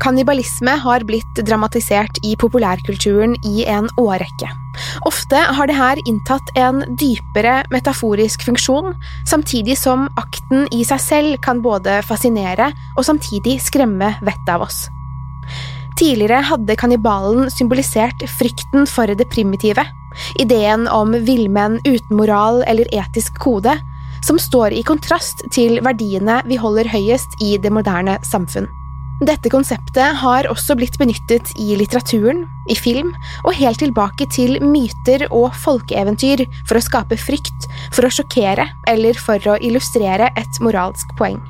Kannibalisme har blitt dramatisert i populærkulturen i en årrekke. Ofte har det her inntatt en dypere metaforisk funksjon, samtidig som akten i seg selv kan både fascinere og samtidig skremme vettet av oss. Tidligere hadde kannibalen symbolisert frykten for det primitive, ideen om villmenn uten moral eller etisk kode, som står i kontrast til verdiene vi holder høyest i det moderne samfunn. Dette konseptet har også blitt benyttet i litteraturen, i film og helt tilbake til myter og folkeeventyr for å skape frykt, for å sjokkere eller for å illustrere et moralsk poeng.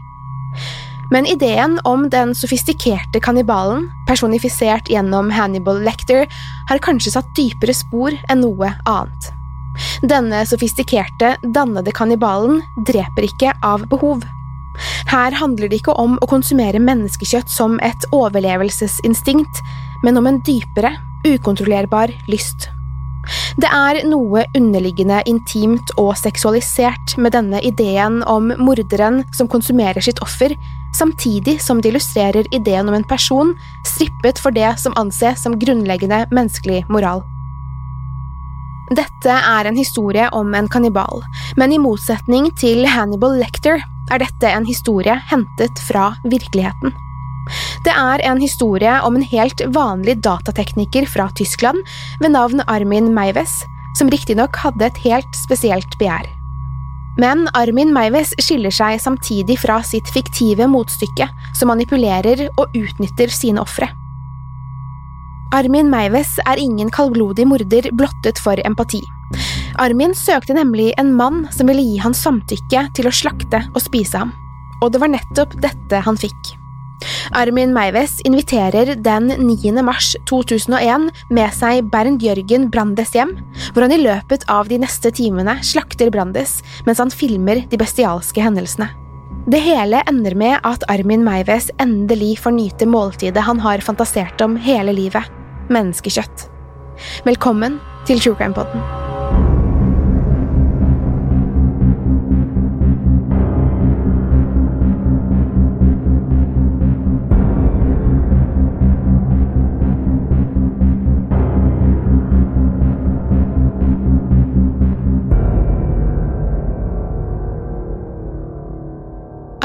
Men ideen om den sofistikerte kannibalen, personifisert gjennom Hannibal Lecter, har kanskje satt dypere spor enn noe annet. Denne sofistikerte, dannede kannibalen dreper ikke av behov. Her handler det ikke om å konsumere menneskekjøtt som et overlevelsesinstinkt, men om en dypere, ukontrollerbar lyst. Det er noe underliggende intimt og seksualisert med denne ideen om morderen som konsumerer sitt offer, samtidig som det illustrerer ideen om en person strippet for det som anses som grunnleggende menneskelig moral. Dette er en historie om en kannibal, men i motsetning til Hannibal Lecter er dette en historie hentet fra virkeligheten. Det er en historie om en helt vanlig datatekniker fra Tyskland ved navn Armin Meiwes, som riktignok hadde et helt spesielt begjær. Men Armin Meiwes skiller seg samtidig fra sitt fiktive motstykke, som manipulerer og utnytter sine ofre. Armin Meiwes er ingen kaldblodig morder blottet for empati. Armin søkte nemlig en mann som ville gi han samtykke til å slakte og spise ham, og det var nettopp dette han fikk. Armin Meiwes inviterer den 9. mars 2001 med seg Bernt Jørgen Brandes hjem, hvor han i løpet av de neste timene slakter Brandes mens han filmer de bestialske hendelsene. Det hele ender med at Armin Meiwes endelig får nyte måltidet han har fantasert om hele livet – menneskekjøtt. Velkommen til True Crime Podden.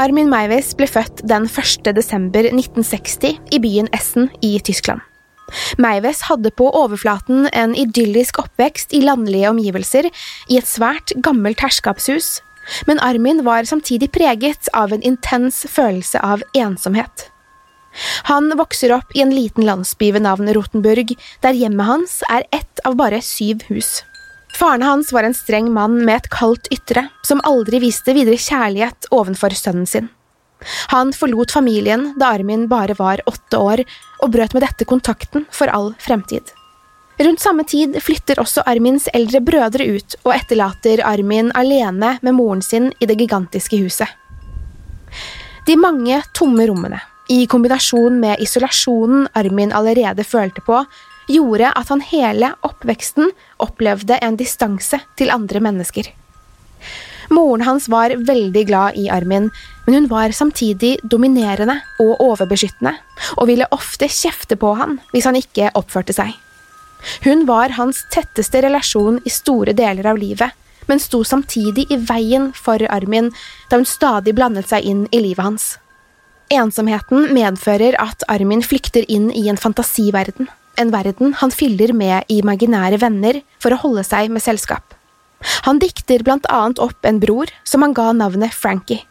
Armin Meiwes ble født den 1. desember 1960 i byen Essen i Tyskland. Meiwes hadde på overflaten en idyllisk oppvekst i landlige omgivelser i et svært gammelt herskapshus, men Armin var samtidig preget av en intens følelse av ensomhet. Han vokser opp i en liten landsby ved navn Rotenburg, der hjemmet hans er ett av bare syv hus. Faren hans var en streng mann med et kaldt ytre, som aldri viste videre kjærlighet ovenfor sønnen sin. Han forlot familien da Armin bare var åtte år, og brøt med dette kontakten for all fremtid. Rundt samme tid flytter også Armins eldre brødre ut og etterlater Armin alene med moren sin i det gigantiske huset. De mange tomme rommene, i kombinasjon med isolasjonen Armin allerede følte på, gjorde at han hele oppveksten opplevde en distanse til andre mennesker. Moren hans var veldig glad i Armin, men hun var samtidig dominerende og overbeskyttende, og ville ofte kjefte på han hvis han ikke oppførte seg. Hun var hans tetteste relasjon i store deler av livet, men sto samtidig i veien for Armin da hun stadig blandet seg inn i livet hans. Ensomheten medfører at Armin flykter inn i en fantasiverden, en verden han fyller med imaginære venner for å holde seg med selskap. Han dikter blant annet opp en bror som han ga navnet Frankie.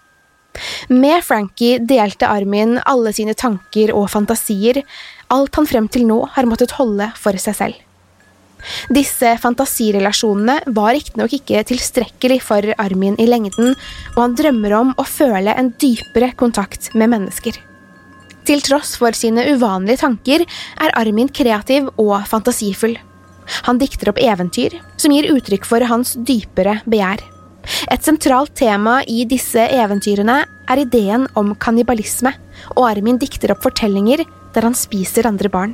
Med Frankie delte Armin alle sine tanker og fantasier, alt han frem til nå har måttet holde for seg selv. Disse fantasirelasjonene var riktignok ikke tilstrekkelig for Armin i lengden, og han drømmer om å føle en dypere kontakt med mennesker. Til tross for sine uvanlige tanker er Armin kreativ og fantasifull. Han dikter opp eventyr som gir uttrykk for hans dypere begjær. Et sentralt tema i disse eventyrene er ideen om kannibalisme, og Armin dikter opp fortellinger der han spiser andre barn.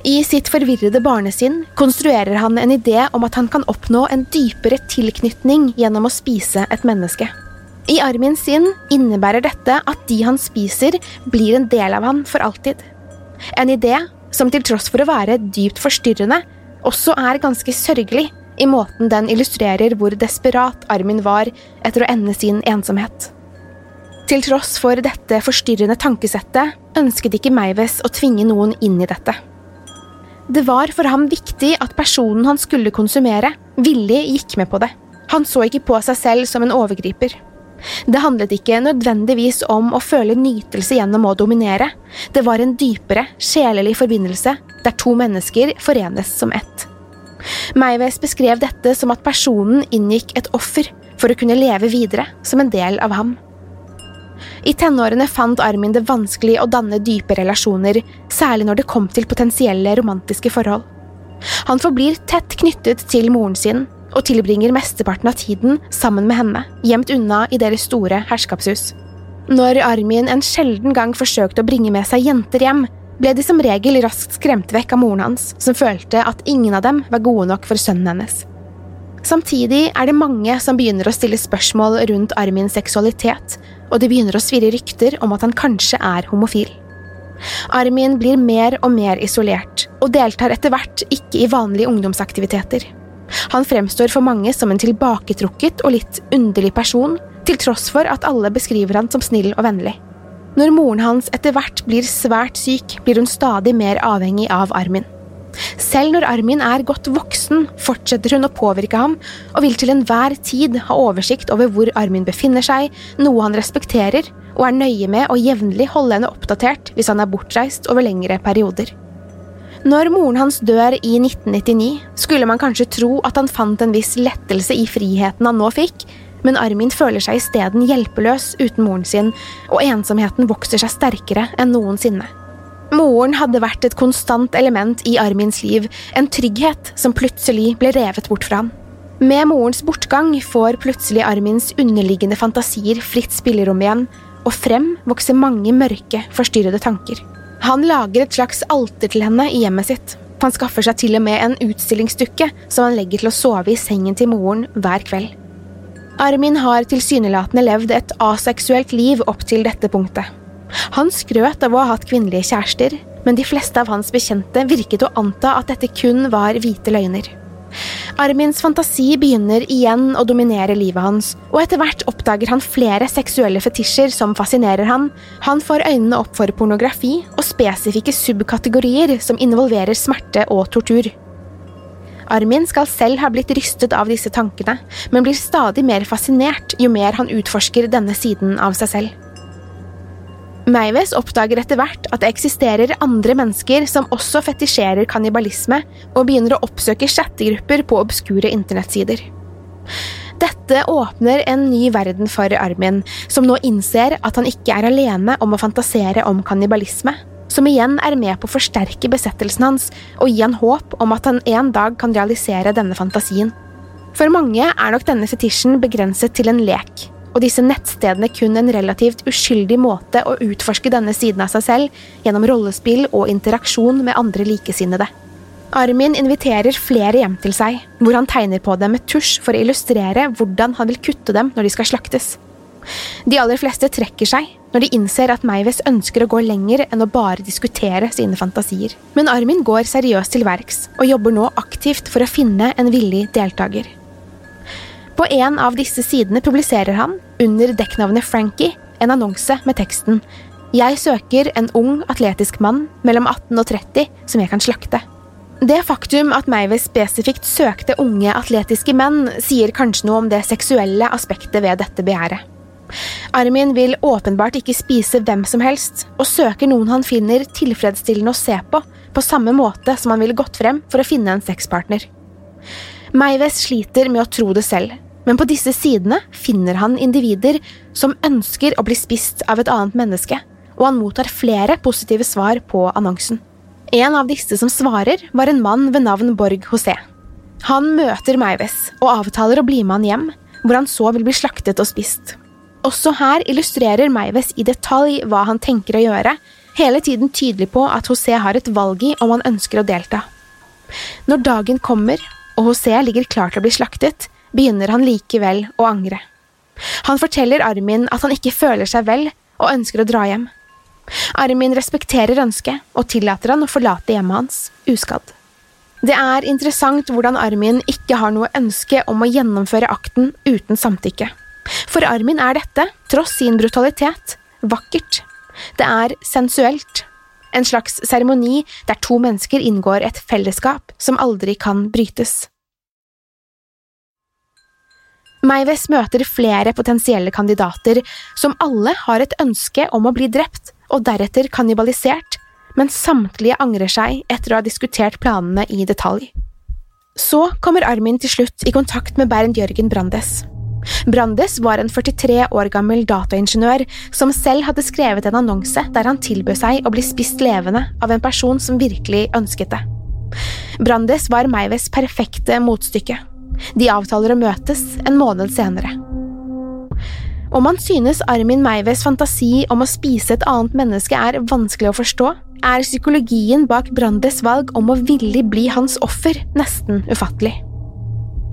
I sitt forvirrede barnesinn konstruerer han en idé om at han kan oppnå en dypere tilknytning gjennom å spise et menneske. I Armins sin innebærer dette at de han spiser, blir en del av han for alltid. En idé som til tross for å være dypt forstyrrende, også er ganske sørgelig i måten den illustrerer hvor desperat Armin var etter å ende sin ensomhet. Til tross for dette forstyrrende tankesettet ønsket ikke Meives å tvinge noen inn i dette. Det var for ham viktig at personen han skulle konsumere, villig gikk med på det. Han så ikke på seg selv som en overgriper. Det handlet ikke nødvendigvis om å føle nytelse gjennom å dominere, det var en dypere, sjelelig forbindelse der to mennesker forenes som ett. Meives beskrev dette som at personen inngikk et offer for å kunne leve videre som en del av ham. I tenårene fant Armin det vanskelig å danne dype relasjoner, særlig når det kom til potensielle romantiske forhold. Han forblir tett knyttet til moren sin, og tilbringer mesteparten av tiden sammen med henne, gjemt unna i deres store herskapshus. Når Armin en sjelden gang forsøkte å bringe med seg jenter hjem, ble de som regel raskt skremt vekk av moren hans, som følte at ingen av dem var gode nok for sønnen hennes. Samtidig er det mange som begynner å stille spørsmål rundt Armins seksualitet, og det begynner å svirre rykter om at han kanskje er homofil. Armin blir mer og mer isolert, og deltar etter hvert ikke i vanlige ungdomsaktiviteter. Han fremstår for mange som en tilbaketrukket og litt underlig person, til tross for at alle beskriver han som snill og vennlig. Når moren hans etter hvert blir svært syk, blir hun stadig mer avhengig av Armin. Selv når Armin er godt voksen, fortsetter hun å påvirke ham, og vil til enhver tid ha oversikt over hvor Armin befinner seg, noe han respekterer, og er nøye med å jevnlig holde henne oppdatert hvis han er bortreist over lengre perioder. Når moren hans dør i 1999, skulle man kanskje tro at han fant en viss lettelse i friheten han nå fikk, men Armin føler seg isteden hjelpeløs uten moren sin, og ensomheten vokser seg sterkere enn noensinne. Moren hadde vært et konstant element i Armins liv, en trygghet som plutselig ble revet bort fra han. Med morens bortgang får plutselig Armins underliggende fantasier fritt spillerom igjen, og frem vokser mange mørke, forstyrrede tanker. Han lager et slags alter til henne i hjemmet sitt. Han skaffer seg til og med en utstillingsdukke som han legger til å sove i sengen til moren hver kveld. Armin har tilsynelatende levd et aseksuelt liv opp til dette punktet. Han skrøt av å ha hatt kvinnelige kjærester, men de fleste av hans bekjente virket å anta at dette kun var hvite løgner. Armins fantasi begynner igjen å dominere livet hans, og etter hvert oppdager han flere seksuelle fetisjer som fascinerer han. Han får øynene opp for pornografi og spesifikke subkategorier som involverer smerte og tortur. Armin skal selv ha blitt rystet av disse tankene, men blir stadig mer fascinert jo mer han utforsker denne siden av seg selv. Meives oppdager etter hvert at det eksisterer andre mennesker som også fetisjerer kannibalisme, og begynner å oppsøke chattegrupper på obskure internettsider. Dette åpner en ny verden for Armin, som nå innser at han ikke er alene om å fantasere om kannibalisme, som igjen er med på å forsterke besettelsen hans og gi han håp om at han en dag kan realisere denne fantasien. For mange er nok denne fetisjen begrenset til en lek, og disse nettstedene kun en relativt uskyldig måte å utforske denne siden av seg selv gjennom rollespill og interaksjon med andre likesinnede. Armin inviterer flere hjem til seg, hvor han tegner på dem med tusj for å illustrere hvordan han vil kutte dem når de skal slaktes. De aller fleste trekker seg når de innser at Meives ønsker å gå lenger enn å bare diskutere sine fantasier. Men Armin går seriøst til verks, og jobber nå aktivt for å finne en villig deltaker. På en av disse sidene publiserer han, under dekknavnet Frankie, en annonse med teksten Jeg søker en ung, atletisk mann mellom 18 og 30 som jeg kan slakte. Det faktum at Meiwes spesifikt søkte unge, atletiske menn, sier kanskje noe om det seksuelle aspektet ved dette begjæret. Armin vil åpenbart ikke spise hvem som helst, og søker noen han finner tilfredsstillende å se på, på samme måte som han ville gått frem for å finne en sexpartner. Meiwes sliter med å tro det selv, men på disse sidene finner han individer som ønsker å bli spist av et annet menneske, og han mottar flere positive svar på annonsen. En av disse som svarer, var en mann ved navn Borg José. Han møter Meives og avtaler å bli med han hjem, hvor han så vil bli slaktet og spist. Også her illustrerer Meives i detalj hva han tenker å gjøre, hele tiden tydelig på at José har et valg i om han ønsker å delta. Når dagen kommer og José ligger klar til å bli slaktet, begynner han likevel å angre. Han forteller Armin at han ikke føler seg vel og ønsker å dra hjem. Armin respekterer ønsket og tillater han å forlate hjemmet hans uskadd. Det er interessant hvordan Armin ikke har noe ønske om å gjennomføre akten uten samtykke. For Armin er dette, tross sin brutalitet, vakkert. Det er sensuelt. En slags seremoni der to mennesker inngår et fellesskap som aldri kan brytes. Meiwes møter flere potensielle kandidater som alle har et ønske om å bli drept og deretter kannibalisert, men samtlige angrer seg etter å ha diskutert planene i detalj. Så kommer Armin til slutt i kontakt med Bernt Jørgen Brandes. Brandes var en 43 år gammel dataingeniør som selv hadde skrevet en annonse der han tilbød seg å bli spist levende av en person som virkelig ønsket det. Brandes var Meiwes perfekte motstykke. De avtaler å møtes en måned senere. Om man synes Armin Meiwes fantasi om å spise et annet menneske er vanskelig å forstå, er psykologien bak Brandes valg om å villig bli hans offer nesten ufattelig.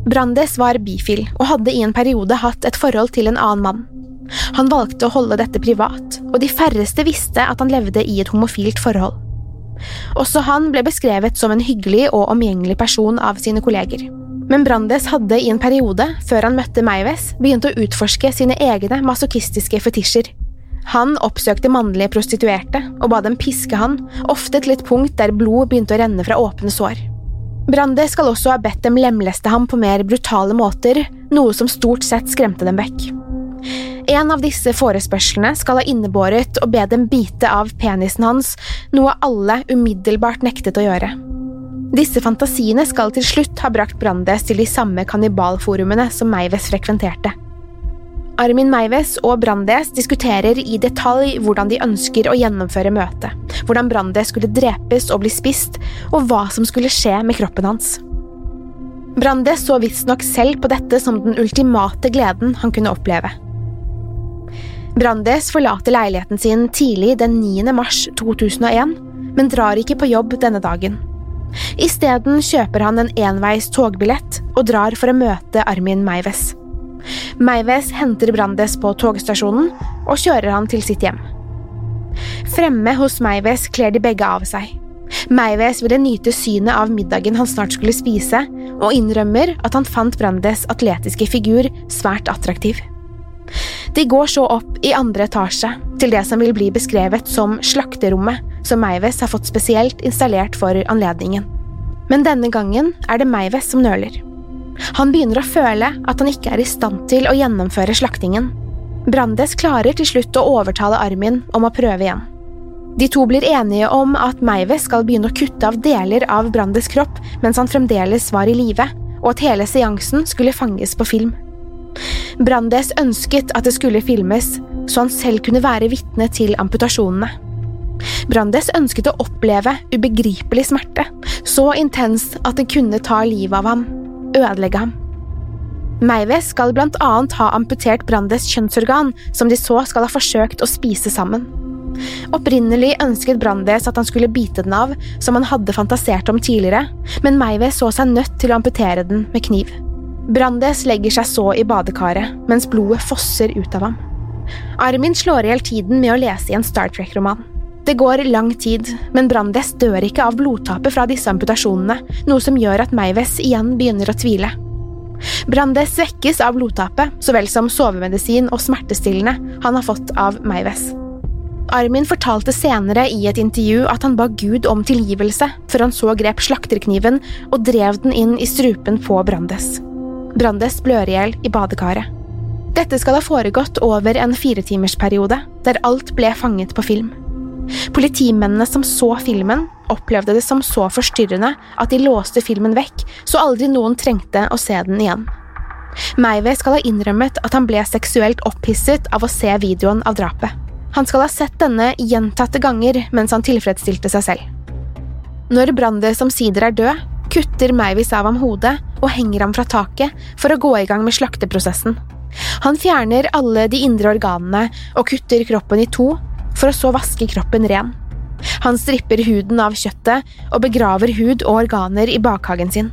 Brandes var bifil og hadde i en periode hatt et forhold til en annen mann. Han valgte å holde dette privat, og de færreste visste at han levde i et homofilt forhold. Også han ble beskrevet som en hyggelig og omgjengelig person av sine kolleger. Men Brandes hadde i en periode, før han møtte Meiwes, begynt å utforske sine egne masochistiske fetisjer. Han oppsøkte mannlige prostituerte og ba dem piske han, ofte til et punkt der blod begynte å renne fra åpne sår. Brandes skal også ha bedt dem lemleste ham på mer brutale måter, noe som stort sett skremte dem vekk. En av disse forespørslene skal ha innebåret å be dem bite av penisen hans, noe alle umiddelbart nektet å gjøre. Disse fantasiene skal til slutt ha brakt Brandes til de samme kannibalforumene som Meives frekventerte. Armin Meives og Brandes diskuterer i detalj hvordan de ønsker å gjennomføre møtet, hvordan Brandes skulle drepes og bli spist, og hva som skulle skje med kroppen hans. Brandes så visstnok selv på dette som den ultimate gleden han kunne oppleve. Brandes forlater leiligheten sin tidlig den 9. mars 2001, men drar ikke på jobb denne dagen. Isteden kjøper han en enveis togbillett og drar for å møte Armin Meives. Meives henter Brandes på togstasjonen og kjører han til sitt hjem. Fremme hos Meives kler de begge av seg. Meives ville nyte synet av middagen han snart skulle spise, og innrømmer at han fant Brandes atletiske figur svært attraktiv. De går så opp i andre etasje, til det som vil bli beskrevet som slakterommet, som Meiwes har fått spesielt installert for anledningen. Men denne gangen er det Meiwes som nøler. Han begynner å føle at han ikke er i stand til å gjennomføre slaktingen. Brandes klarer til slutt å overtale Armin om å prøve igjen. De to blir enige om at Meiwes skal begynne å kutte av deler av Brandes kropp mens han fremdeles var i live, og at hele seansen skulle fanges på film. Brandes ønsket at det skulle filmes, så han selv kunne være vitne til amputasjonene. Brandes ønsket å oppleve ubegripelig smerte, så intens at det kunne ta livet av ham, ødelegge ham. Meiwes skal blant annet ha amputert Brandes kjønnsorgan, som de så skal ha forsøkt å spise sammen. Opprinnelig ønsket Brandes at han skulle bite den av, som han hadde fantasert om tidligere, men Meiwes så seg nødt til å amputere den med kniv. Brandes legger seg så i badekaret, mens blodet fosser ut av ham. Armin slår i hjel tiden med å lese i en Star Trek-roman. Det går lang tid, men Brandes dør ikke av blodtapet fra disse amputasjonene, noe som gjør at Meives igjen begynner å tvile. Brandes svekkes av blodtapet, så vel som sovemedisin og smertestillende han har fått av Meives. Armin fortalte senere i et intervju at han ba Gud om tilgivelse før han så grep slakterkniven og drev den inn i strupen på Brandes. Brandes blør i hjel i badekaret. Dette skal ha foregått over en firetimersperiode, der alt ble fanget på film. Politimennene som så filmen, opplevde det som så forstyrrende at de låste filmen vekk, så aldri noen trengte å se den igjen. Meiway skal ha innrømmet at han ble seksuelt opphisset av å se videoen av drapet. Han skal ha sett denne gjentatte ganger mens han tilfredsstilte seg selv. Når Brandes omsider er død, kutter Meivis av ham hodet og henger ham fra taket for å gå i gang med slakteprosessen. Han fjerner alle de indre organene og kutter kroppen i to, for å så vaske kroppen ren. Han stripper huden av kjøttet og begraver hud og organer i bakhagen sin.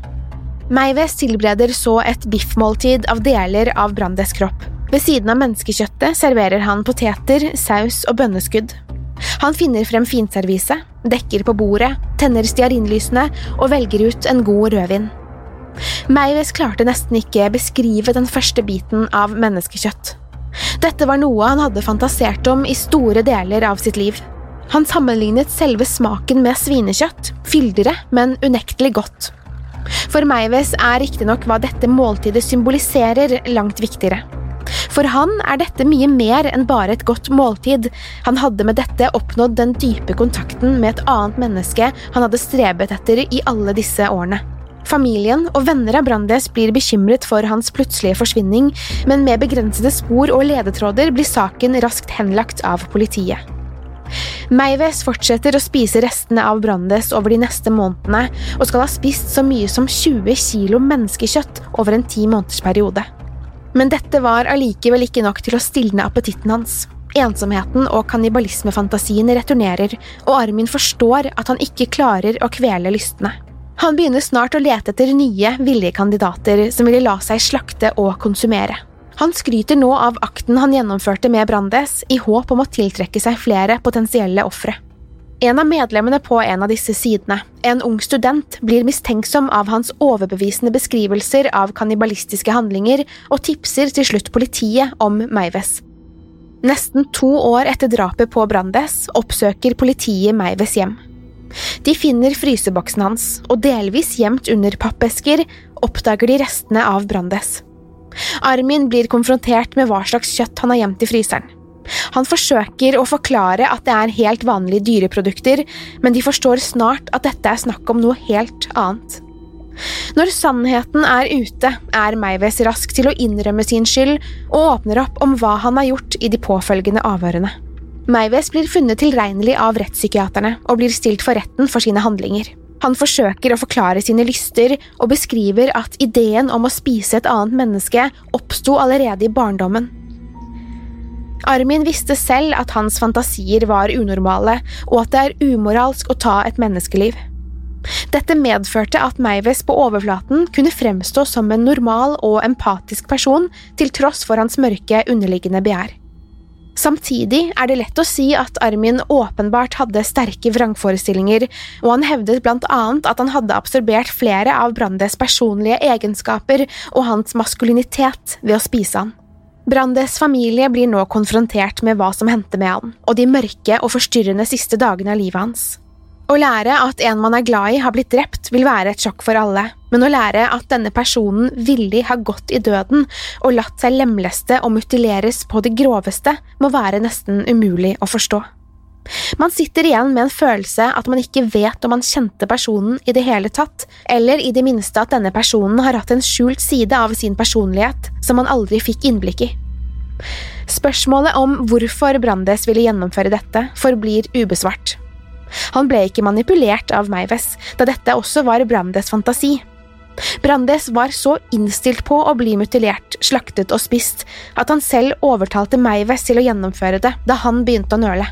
Meives tilbereder så et biffmåltid av deler av Brandes kropp. Ved siden av menneskekjøttet serverer han poteter, saus og bønneskudd. Han finner frem finservise, dekker på bordet, tenner stearinlysene og velger ut en god rødvin. Meives klarte nesten ikke beskrive den første biten av menneskekjøtt. Dette var noe han hadde fantasert om i store deler av sitt liv. Han sammenlignet selve smaken med svinekjøtt, fyldigere, men unektelig godt. For Meives er riktignok hva dette måltidet symboliserer, langt viktigere. For han er dette mye mer enn bare et godt måltid, han hadde med dette oppnådd den dype kontakten med et annet menneske han hadde strebet etter i alle disse årene. Familien og venner av Brandes blir bekymret for hans plutselige forsvinning, men med begrensede spor og ledetråder blir saken raskt henlagt av politiet. Meives fortsetter å spise restene av Brandes over de neste månedene, og skal ha spist så mye som 20 kilo menneskekjøtt over en ti måneders periode. Men dette var allikevel ikke nok til å stilne appetitten hans. Ensomheten og kannibalismefantasien returnerer, og Armin forstår at han ikke klarer å kvele lystne. Han begynner snart å lete etter nye, villige kandidater som ville la seg slakte og konsumere. Han skryter nå av akten han gjennomførte med Brandes, i håp om å tiltrekke seg flere potensielle ofre. En av medlemmene på en av disse sidene, en ung student, blir mistenksom av hans overbevisende beskrivelser av kannibalistiske handlinger og tipser til slutt politiet om Meives. Nesten to år etter drapet på Brandes oppsøker politiet Meives hjem. De finner fryseboksen hans, og delvis gjemt under pappesker oppdager de restene av Brandes. Armin blir konfrontert med hva slags kjøtt han har gjemt i fryseren. Han forsøker å forklare at det er helt vanlige dyreprodukter, men de forstår snart at dette er snakk om noe helt annet. Når sannheten er ute, er Meiwes rask til å innrømme sin skyld og åpner opp om hva han har gjort i de påfølgende avhørene. Meiwes blir funnet tilregnelig av rettspsykiaterne og blir stilt for retten for sine handlinger. Han forsøker å forklare sine lyster og beskriver at ideen om å spise et annet menneske oppsto allerede i barndommen. Armin visste selv at hans fantasier var unormale, og at det er umoralsk å ta et menneskeliv. Dette medførte at Meives på overflaten kunne fremstå som en normal og empatisk person, til tross for hans mørke, underliggende begjær. Samtidig er det lett å si at Armin åpenbart hadde sterke vrangforestillinger, og han hevdet blant annet at han hadde absorbert flere av Brandes personlige egenskaper og hans maskulinitet ved å spise han. Brandes familie blir nå konfrontert med hva som hendte med han, og de mørke og forstyrrende siste dagene av livet hans. Å lære at en man er glad i har blitt drept, vil være et sjokk for alle, men å lære at denne personen villig har gått i døden og latt seg lemleste og mutileres på det groveste, må være nesten umulig å forstå. Man sitter igjen med en følelse at man ikke vet om man kjente personen i det hele tatt, eller i det minste at denne personen har hatt en skjult side av sin personlighet som man aldri fikk innblikk i. Spørsmålet om hvorfor Brandes ville gjennomføre dette, forblir ubesvart. Han ble ikke manipulert av Meives, da dette også var Brandes fantasi. Brandes var så innstilt på å bli mutilert, slaktet og spist at han selv overtalte Meives til å gjennomføre det da han begynte å nøle.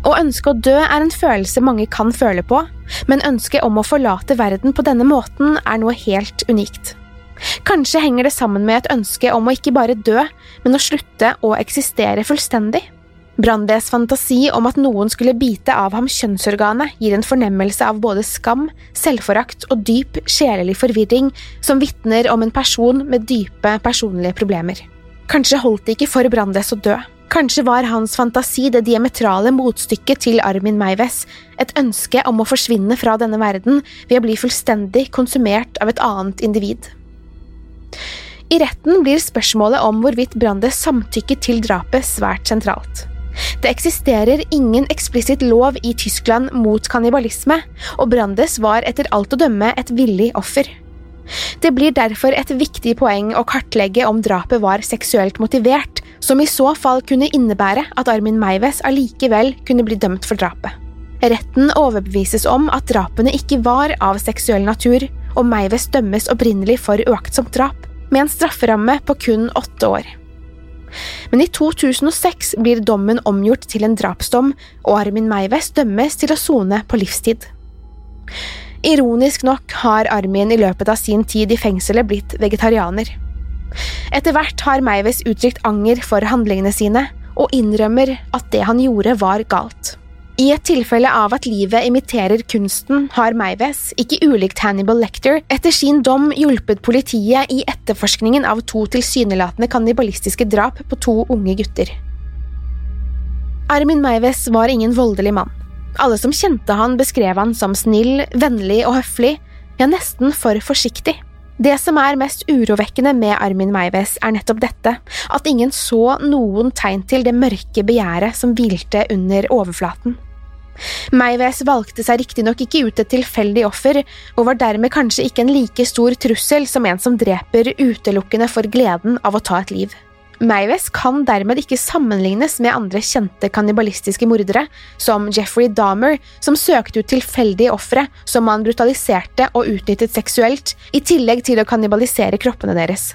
Å ønske å dø er en følelse mange kan føle på, men ønsket om å forlate verden på denne måten er noe helt unikt. Kanskje henger det sammen med et ønske om å ikke bare dø, men å slutte å eksistere fullstendig. Brandes fantasi om at noen skulle bite av ham kjønnsorganet, gir en fornemmelse av både skam, selvforakt og dyp sjelelig forvirring som vitner om en person med dype personlige problemer. Kanskje holdt det ikke for Brandes å dø. Kanskje var hans fantasi det diametrale motstykket til Armin Meiwes, et ønske om å forsvinne fra denne verden ved å bli fullstendig konsumert av et annet individ. I retten blir spørsmålet om hvorvidt Brandes samtykket til drapet svært sentralt. Det eksisterer ingen eksplisitt lov i Tyskland mot kannibalisme, og Brandes var etter alt å dømme et villig offer. Det blir derfor et viktig poeng å kartlegge om drapet var seksuelt motivert, som i så fall kunne innebære at Armin Meiwes allikevel kunne bli dømt for drapet. Retten overbevises om at drapene ikke var av seksuell natur, og Meiwes dømmes opprinnelig for uaktsomt drap, med en strafferamme på kun åtte år. Men i 2006 blir dommen omgjort til en drapsdom, og Armin Meiwes dømmes til å sone på livstid. Ironisk nok har Armin i løpet av sin tid i fengselet blitt vegetarianer. Etter hvert har Meiwes uttrykt anger for handlingene sine, og innrømmer at det han gjorde var galt. I et tilfelle av at livet imiterer kunsten, har Meiwes, ikke ulikt Hannibal Lecter, etter sin dom hjulpet politiet i etterforskningen av to tilsynelatende kannibalistiske drap på to unge gutter. Armin Meiwes var ingen voldelig mann. Alle som kjente han, beskrev han som snill, vennlig og høflig, ja, nesten for forsiktig. Det som er mest urovekkende med Armin Meiwes, er nettopp dette, at ingen så noen tegn til det mørke begjæret som hvilte under overflaten. Meiwes valgte seg riktignok ikke ut et tilfeldig offer, og var dermed kanskje ikke en like stor trussel som en som dreper utelukkende for gleden av å ta et liv. Meiwes kan dermed ikke sammenlignes med andre kjente kannibalistiske mordere, som Jeffrey Dahmer, som søkte ut tilfeldige ofre som han brutaliserte og utnyttet seksuelt, i tillegg til å kannibalisere kroppene deres.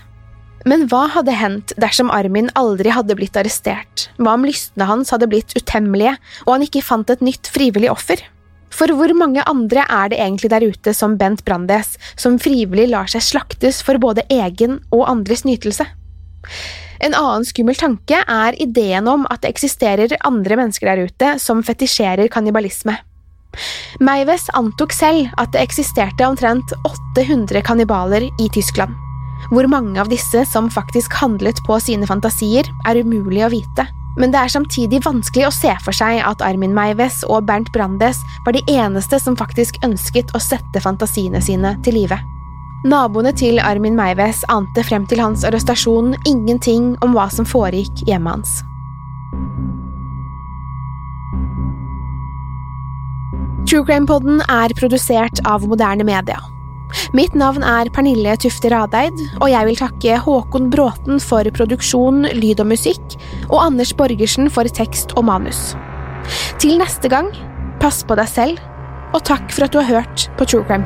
Men hva hadde hendt dersom Armin aldri hadde blitt arrestert, hva om lystene hans hadde blitt utemmelige og han ikke fant et nytt frivillig offer? For hvor mange andre er det egentlig der ute som Bent Brandes, som frivillig lar seg slaktes for både egen og andres nytelse? En annen skummel tanke er ideen om at det eksisterer andre mennesker der ute som fetisjerer kannibalisme. Meiwes antok selv at det eksisterte omtrent 800 kannibaler i Tyskland. Hvor mange av disse som faktisk handlet på sine fantasier, er umulig å vite. Men det er samtidig vanskelig å se for seg at Armin Meiwes og Bernt Brandes var de eneste som faktisk ønsket å sette fantasiene sine til live. Naboene til Armin Meiwes ante frem til hans arrestasjon ingenting om hva som foregikk hjemme hans. True Crime-podden er produsert av moderne media. Mitt navn er Pernille Tufte Radeid, og jeg vil takke Håkon Bråten for produksjon, lyd og musikk, og Anders Borgersen for tekst og manus. Til neste gang, pass på deg selv, og takk for at du har hørt på True Crime